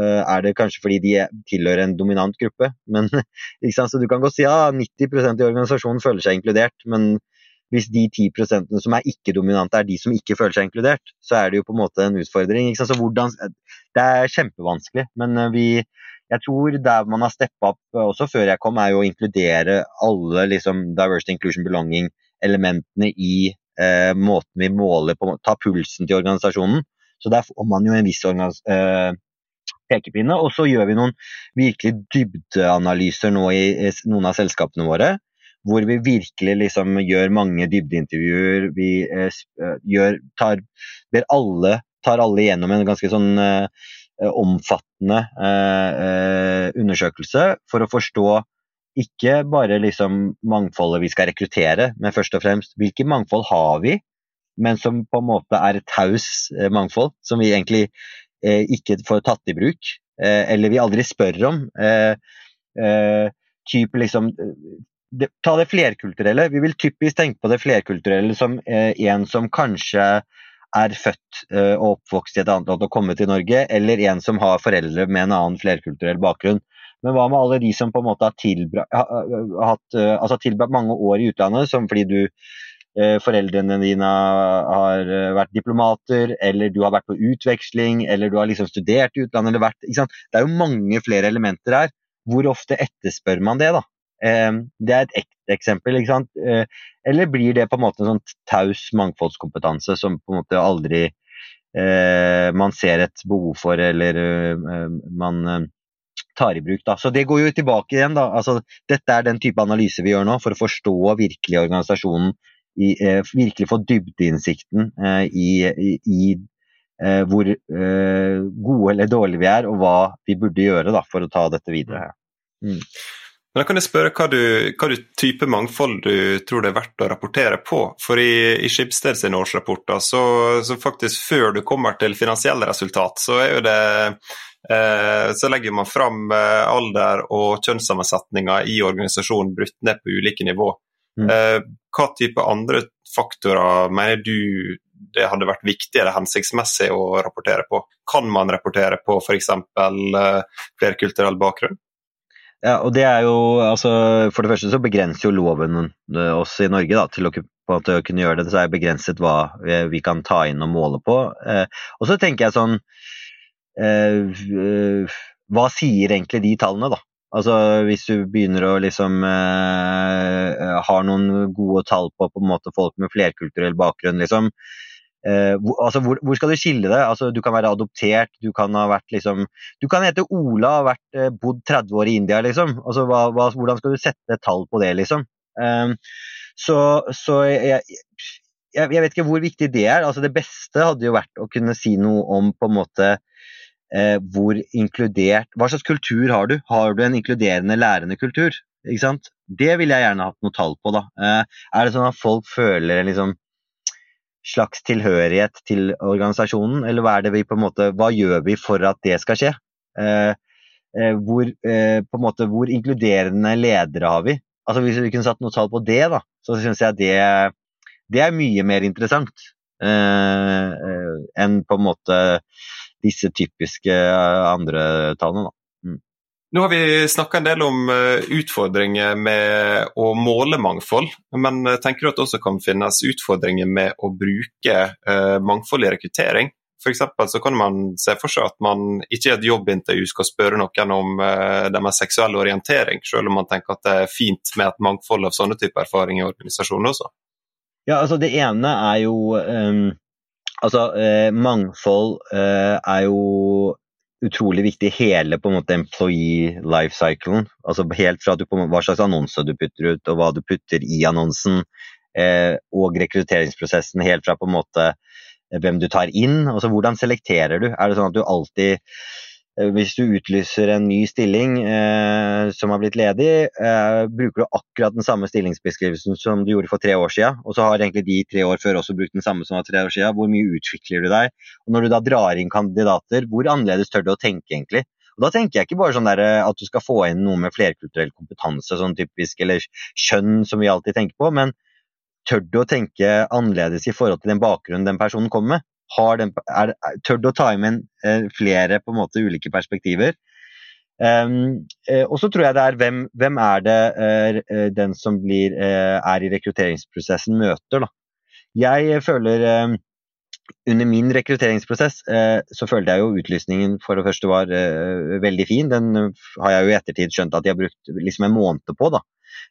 er det kanskje fordi de tilhører en dominant gruppe. Men, [laughs] så du kan godt si ja, 90% i organisasjonen føler seg inkludert, men hvis de 10% som er ikke-dominante, er de som ikke føler seg inkludert, så er det jo på en måte en utfordring. Hvordan, det er kjempevanskelig, men eh, vi, jeg tror der man har steppa opp også før jeg kom, er jo å inkludere alle liksom, diversity, inclusion, belonging elementene i eh, måten vi måler på, ta pulsen til organisasjonen. Så der får man jo en viss eh, pekepinne. Og så gjør vi noen virkelig dybdeanalyser nå i, i noen av selskapene våre. Hvor vi virkelig liksom gjør mange dybdeintervjuer. Vi eh, eh gjør, tar, alle, tar alle gjennom en ganske sånn eh, omfattende eh, undersøkelse for å forstå ikke bare liksom mangfoldet vi skal rekruttere, men først og fremst hvilke mangfold har vi, men som på en måte er et taus eh, mangfold, som vi egentlig eh, ikke får tatt i bruk, eh, eller vi aldri spør om. Eh, eh type liksom det, Ta det flerkulturelle. Vi vil typisk tenke på det flerkulturelle som eh, en som kanskje er født og oppvokst i et annet land og kommet til Norge, eller en som har foreldre med en annen flerkulturell bakgrunn. Men hva med alle de som på en måte har tilbrakt, eh, altså tilbra mange år i utlandet, som fordi du eh, foreldrene dine har eh, vært diplomater, eller du har vært på utveksling, eller du har liksom studert i utlandet, eller vært Det er jo mange flere elementer her. Hvor ofte etterspør man det, da? Det er et ekte eksempel. ikke sant? Eller blir det på en måte en sånn taus mangfoldskompetanse som på en måte aldri man ser et behov for, eller man tar i bruk. Da. Så det går jo tilbake igjen. Da. Altså, dette er den type analyse vi gjør nå for å forstå virkelig organisasjonen. I, eh, virkelig få dybdeinnsikten eh, i, i, i eh, hvor eh, gode eller dårlige vi er, og hva vi burde gjøre da, for å ta dette videre. Mm. Men da kan jeg spørre hva du, hva du type mangfold du tror det er verdt å rapportere på. For i, i Skibsted sine årsrapporter, så, så, faktisk før du kommer til finansielle resultat, så er jo det Eh, så legger man fram eh, alder og kjønnssammensetninger i organisasjonen brutt ned på ulike nivå. Mm. Eh, hva type andre faktorer mener du det hadde vært viktig eller hensiktsmessig å rapportere på? Kan man rapportere på f.eks. flerkulturell bakgrunn? Ja, og det er jo, altså, For det første så begrenser jo loven oss i Norge da, til å, å kunne gjøre det. Så er det begrenset hva vi kan ta inn og måle på. og så tenker jeg sånn Eh, hva sier egentlig de tallene, da? Altså Hvis du begynner å liksom eh, har noen gode tall på på en måte folk med flerkulturell bakgrunn, liksom. Eh, hvor, altså, hvor, hvor, skal du skille det? Altså, du kan være adoptert, du kan ha vært liksom Du kan hete Ola og vært, eh, bodd 30 år i India, liksom. Altså, hva, hva, hvordan skal du sette tall på det, liksom? Eh, så, så jeg, jeg, jeg, vet ikke hvor viktig det er. Altså, det beste hadde jo vært å kunne si noe om på en måte eh, hvor inkludert Hva slags kultur har du? Har du en inkluderende, lærende kultur? Ikke sant? Det ville jeg gjerne hatt noe tall på. da. Eh, er det sånn at folk føler liksom, slags tilhørighet til organisasjonen, eller hva, er det vi på en måte, hva gjør vi for at det skal skje? Eh, eh hvor, eh, måte, hvor inkluderende ledere har vi? Altså Hvis vi kunne satt noe tall på det, da, så syns jeg det, det er mye mer interessant eh, enn på en måte disse typiske eh, andre tallene. Mm. Nå har vi snakka en del om eh, utfordringer med å måle mangfold, men eh, tenker du at det også kan finnes utfordringer med å bruke mangfold i rekruttering? F.eks. så kan man se for seg at man ikke i et jobbintervju skal spørre noen om deres seksuelle orientering, selv om man tenker at det er fint med et mangfold av sånne typer erfaringer i organisasjonen også. Ja, altså Det ene er jo um, Altså, eh, mangfold eh, er jo utrolig viktig hele på en måte employee life cyclen. Altså helt fra du, hva slags annonse du putter ut, og hva du putter i annonsen, eh, og rekrutteringsprosessen helt fra på en måte hvem du tar inn. Altså hvordan selekterer du? Er det sånn at du alltid Eh, hvis du utlyser en ny stilling eh, som har blitt ledig, eh, bruker du akkurat den samme stillingsbeskrivelsen som du gjorde for tre år siden, og så har egentlig de tre år før også brukt den samme som var tre år siden, hvor mye utvikler du deg? Og når du da drar inn kandidater, hvor annerledes tør du å tenke egentlig? Og Da tenker jeg ikke bare sånn der, eh, at du skal få inn noe med flerkulturell kompetanse, sånn typisk, eller kjønn som vi alltid tenker på, men tør du å tenke annerledes i forhold til den bakgrunnen den personen kommer med? Den, er, tør å ta inn eh, flere på en måte ulike perspektiver. Um, og så tror jeg det er hvem, hvem er det uh, den som blir, er i rekrutteringsprosessen, møter. Da. Jeg føler um, under min rekrutteringsprosess uh, så følte jeg jo utlysningen for det første var veldig fin. Den har jeg jo i ettertid skjønt at de har brukt liksom en måned på. da.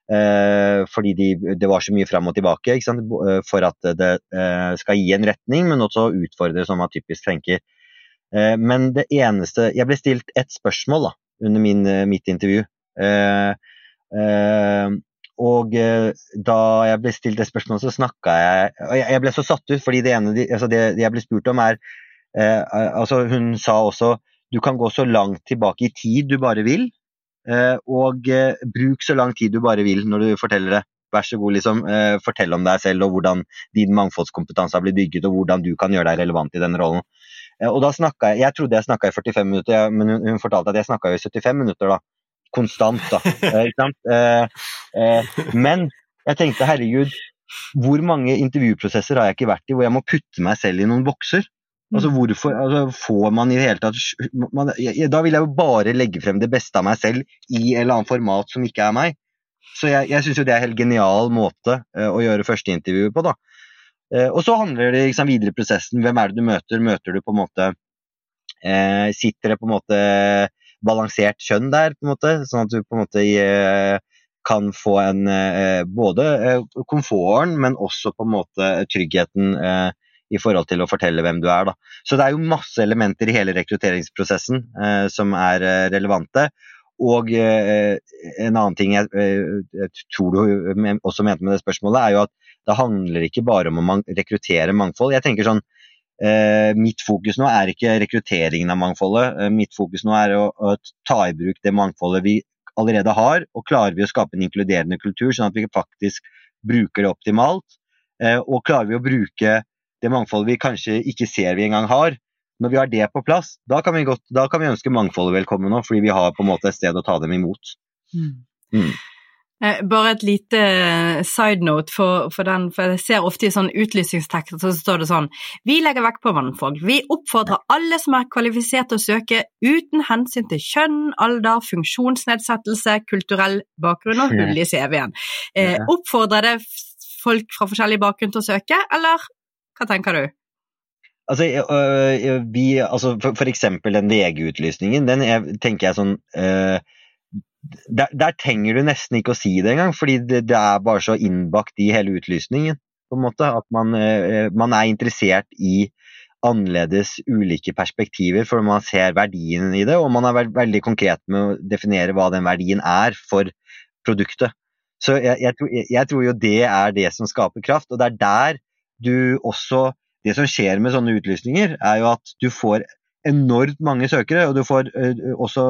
Eh, fordi de, det var så mye fram og tilbake eh, for at det eh, skal gi en retning, men også utfordre som man typisk tenker. men det eneste Jeg ble stilt ett spørsmål da, under min, mitt intervju. og da jeg ble stilt det spørsmålet, så snakka jeg jeg ble så satt ut, fordi det ene altså det, jeg ble spurt om, er altså Hun sa også du kan gå så langt tilbake i tid du bare vil, og eh, bruk så lang tid du bare vil når du forteller det. Vær så god, liksom. Eh, fortell om deg selv og hvordan din mangfoldskompetanse har blitt bygget, og hvordan du kan gjøre deg relevant i den rollen. Og da jeg, jeg trodde jeg snakka i 45 minutter, men hun, hun fortalte at jeg snakka i 75 minutter. da, Konstant, da. [laughs] Men jeg tenkte herregud, hvor mange intervjuprosesser har jeg ikke vært i hvor jeg må putte meg selv i noen bokser? Altså mm. hvorfor altså, får man i det hele tatt man, Da vil jeg jo bare legge frem det beste av meg selv i en eller annen format som ikke er meg. Så jeg, jeg syns jo det er en helt genial måte uh, å gjøre førsteintervjuet på, da. Uh, og så handler det liksom, videre i prosessen. Hvem er det du møter? Møter du på en måte uh, Sitter det på en måte balansert kjønn der, på en måte, sånn at du på en måte kan få en både komforten, men også på en måte tryggheten i forhold til å fortelle hvem du er. Da. Så det er jo masse elementer i hele rekrutteringsprosessen eh, som er eh, relevante. Og eh, en annen ting jeg, eh, jeg, tror du også mente med det spørsmålet, er jo at det handler ikke bare om å man rekruttere mangfold. Jeg tenker sånn, eh, Mitt fokus nå er ikke rekrutteringen av mangfoldet. Eh, mitt fokus nå er å, å ta i bruk det mangfoldet vi allerede har, og klarer vi å skape en inkluderende kultur, sånn at vi faktisk bruker det optimalt. Og klarer vi å bruke det mangfoldet vi kanskje ikke ser vi engang har. Når vi har det på plass, da kan vi, godt, da kan vi ønske mangfoldet velkommen òg, fordi vi har på en måte et sted å ta dem imot. Mm. Mm. Eh, bare et lite eh, side note for, for, den, for jeg ser ofte i sånn utlysningstekster så står det sånn Vi legger vekt på mannfolk. Vi oppfordrer alle som er kvalifisert til å søke, uten hensyn til kjønn, alder, funksjonsnedsettelse, kulturell bakgrunn og hull i CV-en. Eh, oppfordrer det folk fra forskjellig bakgrunn til å søke, eller hva tenker du? Altså, øh, vi, altså for, for, eksempel den VG-utlysningen, den er, tenker jeg sånn øh, der, der, trenger du nesten ikke å si det engang, fordi det, det, er bare så innbakt i hele utlysningen. på en måte, At man, øh, man er interessert i annerledes ulike perspektiver, for man ser verdien i det, og man er veld, veldig konkret med å definere hva den verdien er for produktet. Så jeg, jeg, jeg, tror jo det er det som skaper kraft, og det er der du også Det som skjer med sånne utlysninger, er jo at du får enormt mange søkere, og du får uh, også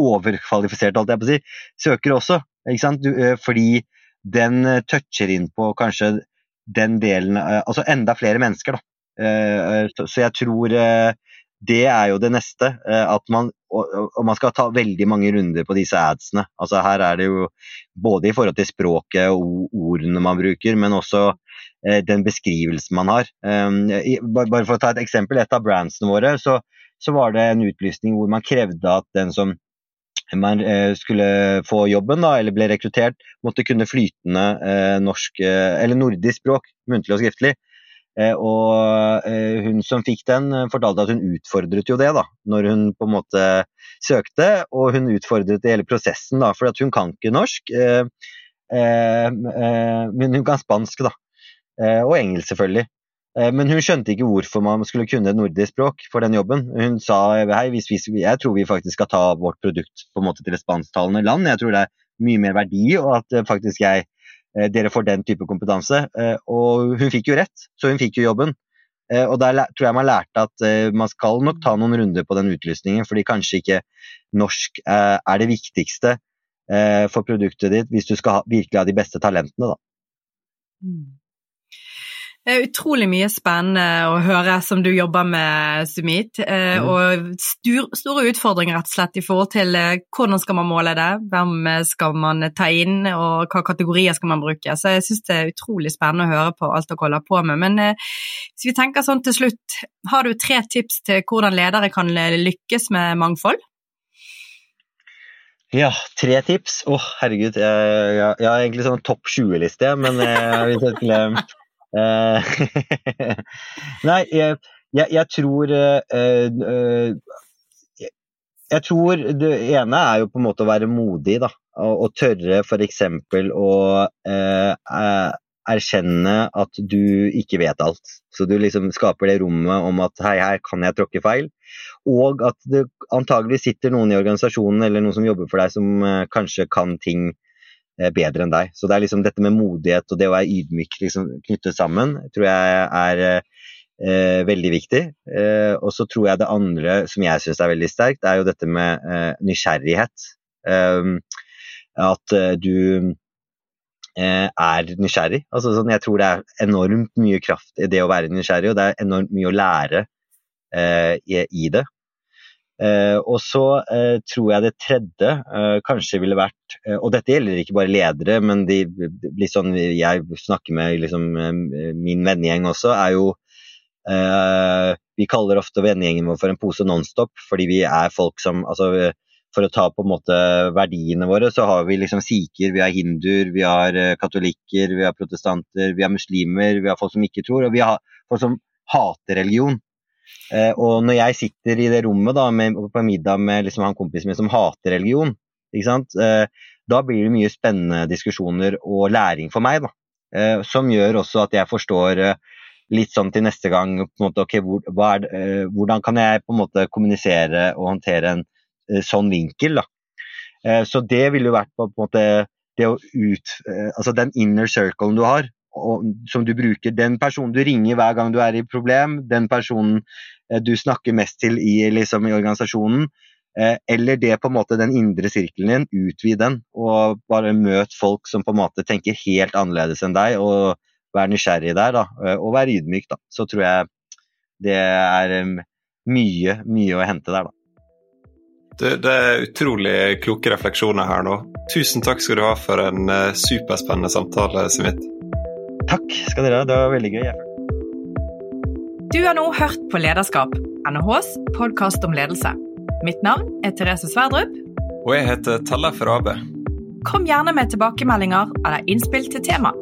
overkvalifisert, alt jeg på å si, søkere også. Ikke sant? Du, uh, fordi den uh, toucher inn på kanskje den delen Altså enda flere mennesker, da. Så, jeg tror det er jo det neste. At man, og, man skal ta veldig mange runder på disse adsene. Altså her er det jo både i forhold til språket og ordene man bruker, men også Eh, den beskrivelsen man har. Ehm, bare for å ta et eksempel, et av brandsene våre, så, så var det en utlysning hvor man krevde at den som man eh, skulle få jobben, da, eller ble rekruttert, måtte kunne flytende eh, norsk, eller nordisk språk, muntlig og skriftlig. Og hun som fikk den, fortalte at hun utfordret jo det, da, når hun på en måte søkte. Og hun utfordret hele prosessen, da, for hun kan ikke norsk. Men hun kan spansk, da. Eh, og engelsk, selvfølgelig. Men hun skjønte ikke hvorfor man skulle kunne nordisk språk for den jobben. Hun sa hei, hvis vi, jeg tror vi faktisk skal ta vårt produkt på en måte til et spansktalende land. Jeg tror det er mye mer verdi, og at faktisk jeg, dere får den type kompetanse. Og hun fikk jo rett, så hun fikk jo jobben. Og der tror jeg man lærte at man skal nok ta noen runder på den utlysningen, fordi kanskje ikke norsk er det viktigste for produktet ditt hvis du skal virkelig ha de beste talentene. da. Det er utrolig mye spennende å høre som du jobber med, Sumit. Eh, mm. Og store utfordringer rett og slett i forhold til eh, hvordan skal man måle det, hvem skal man ta inn og hva kategorier skal man bruke. Så jeg syns det er utrolig spennende å høre på alt dere holder på med. Men eh, hvis vi tenker sånn til slutt, har du tre tips til hvordan ledere kan lykkes med mangfold? Ja, tre tips. Å, oh, herregud. Jeg, jeg, jeg, har egentlig sånn topp 20-liste, men jeg, jeg, Eh, [laughs] nei, jeg, jeg, jeg tror uh, Jeg tror det ene er jo på en måte å være modig, da. Og, og tørre f.eks. å eh, erkjenne at du ikke vet alt. Så du liksom skaper det rommet om at hei, her kan jeg tråkke feil. Og at det antagelig sitter noen i organisasjonen eller noen som jobber for deg som eh, kanskje kan ting Eh, bedre enn deg. Så det er liksom dette med modighet og det å være ydmyk liksom, knyttet sammen, tror jeg er eh, veldig viktig. Eh, og så tror jeg det andre som jeg syns er veldig sterkt, er jo dette med eh, nysgjerrighet. Ehm, at eh, du eh, er nysgjerrig. Altså, sånn, jeg tror det er enormt mye kraft i det å være nysgjerrig, og det er enormt mye å lære i, i det. Uh, og så uh, tror jeg det tredje uh, kanskje ville vært Og dette gjelder ikke bare ledere, men de sånn jeg snakker med liksom, min vennegjeng også, er jo Vi kaller ofte vennegjengen vår for en pose Nonstop, fordi vi er folk som altså, For å ta på en måte verdiene våre, så har vi liksom sikher, vi har hinduer, vi har katolikker, vi har protestanter, vi har muslimer, vi har folk som ikke tror, og vi har folk som hater religion. Eh, og når jeg sitter i det rommet da, med, på middag med liksom, han kompisen min som hater religion, eh, da blir det mye spennende diskusjoner og læring for meg. Eh, som gjør også at jeg forstår eh, litt sånn til neste gang måte, okay, hvor, det, eh, Hvordan kan jeg på en måte kommunisere og håndtere en eh, sånn vinkel? Da. så det ville jo vært på, på en måte ut, altså den inner circlen du har, som du bruker. Den personen du ringer hver gang du er i problem, den personen eh, du snakker mest til i, liksom, i organisasjonen, eh, eller det på en måte den indre sirkelen din, utvid den. Og bare møt folk som på en måte tenker helt annerledes enn deg, og vær nysgjerrig der, da. Eh, og vær ydmyk, da. Så tror jeg det er mye, mye å hente der, da. Det, det, er utrolig kloke refleksjoner her nå. Tusen takk skal du ha for en superspennende samtale, Smith. Takk skal dere ha. Det var veldig gøy. Du har nå hørt på Lederskap, NHHs podkast om ledelse. Mitt navn er Therese Sverdrup. Og jeg heter Tellef Rabe. Kom gjerne med tilbakemeldinger eller innspill til tema.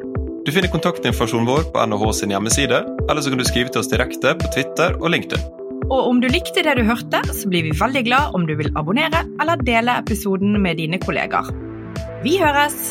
Du finner kontaktinformasjonen vår på NHH sin hjemmeside, eller så kan du skrive til oss direkte på Twitter og LinkedIn. Og om du likte det du hørte, så blir vi veldig glad om du vil abonnere eller dele episoden med dine kollegaer. Vi høres!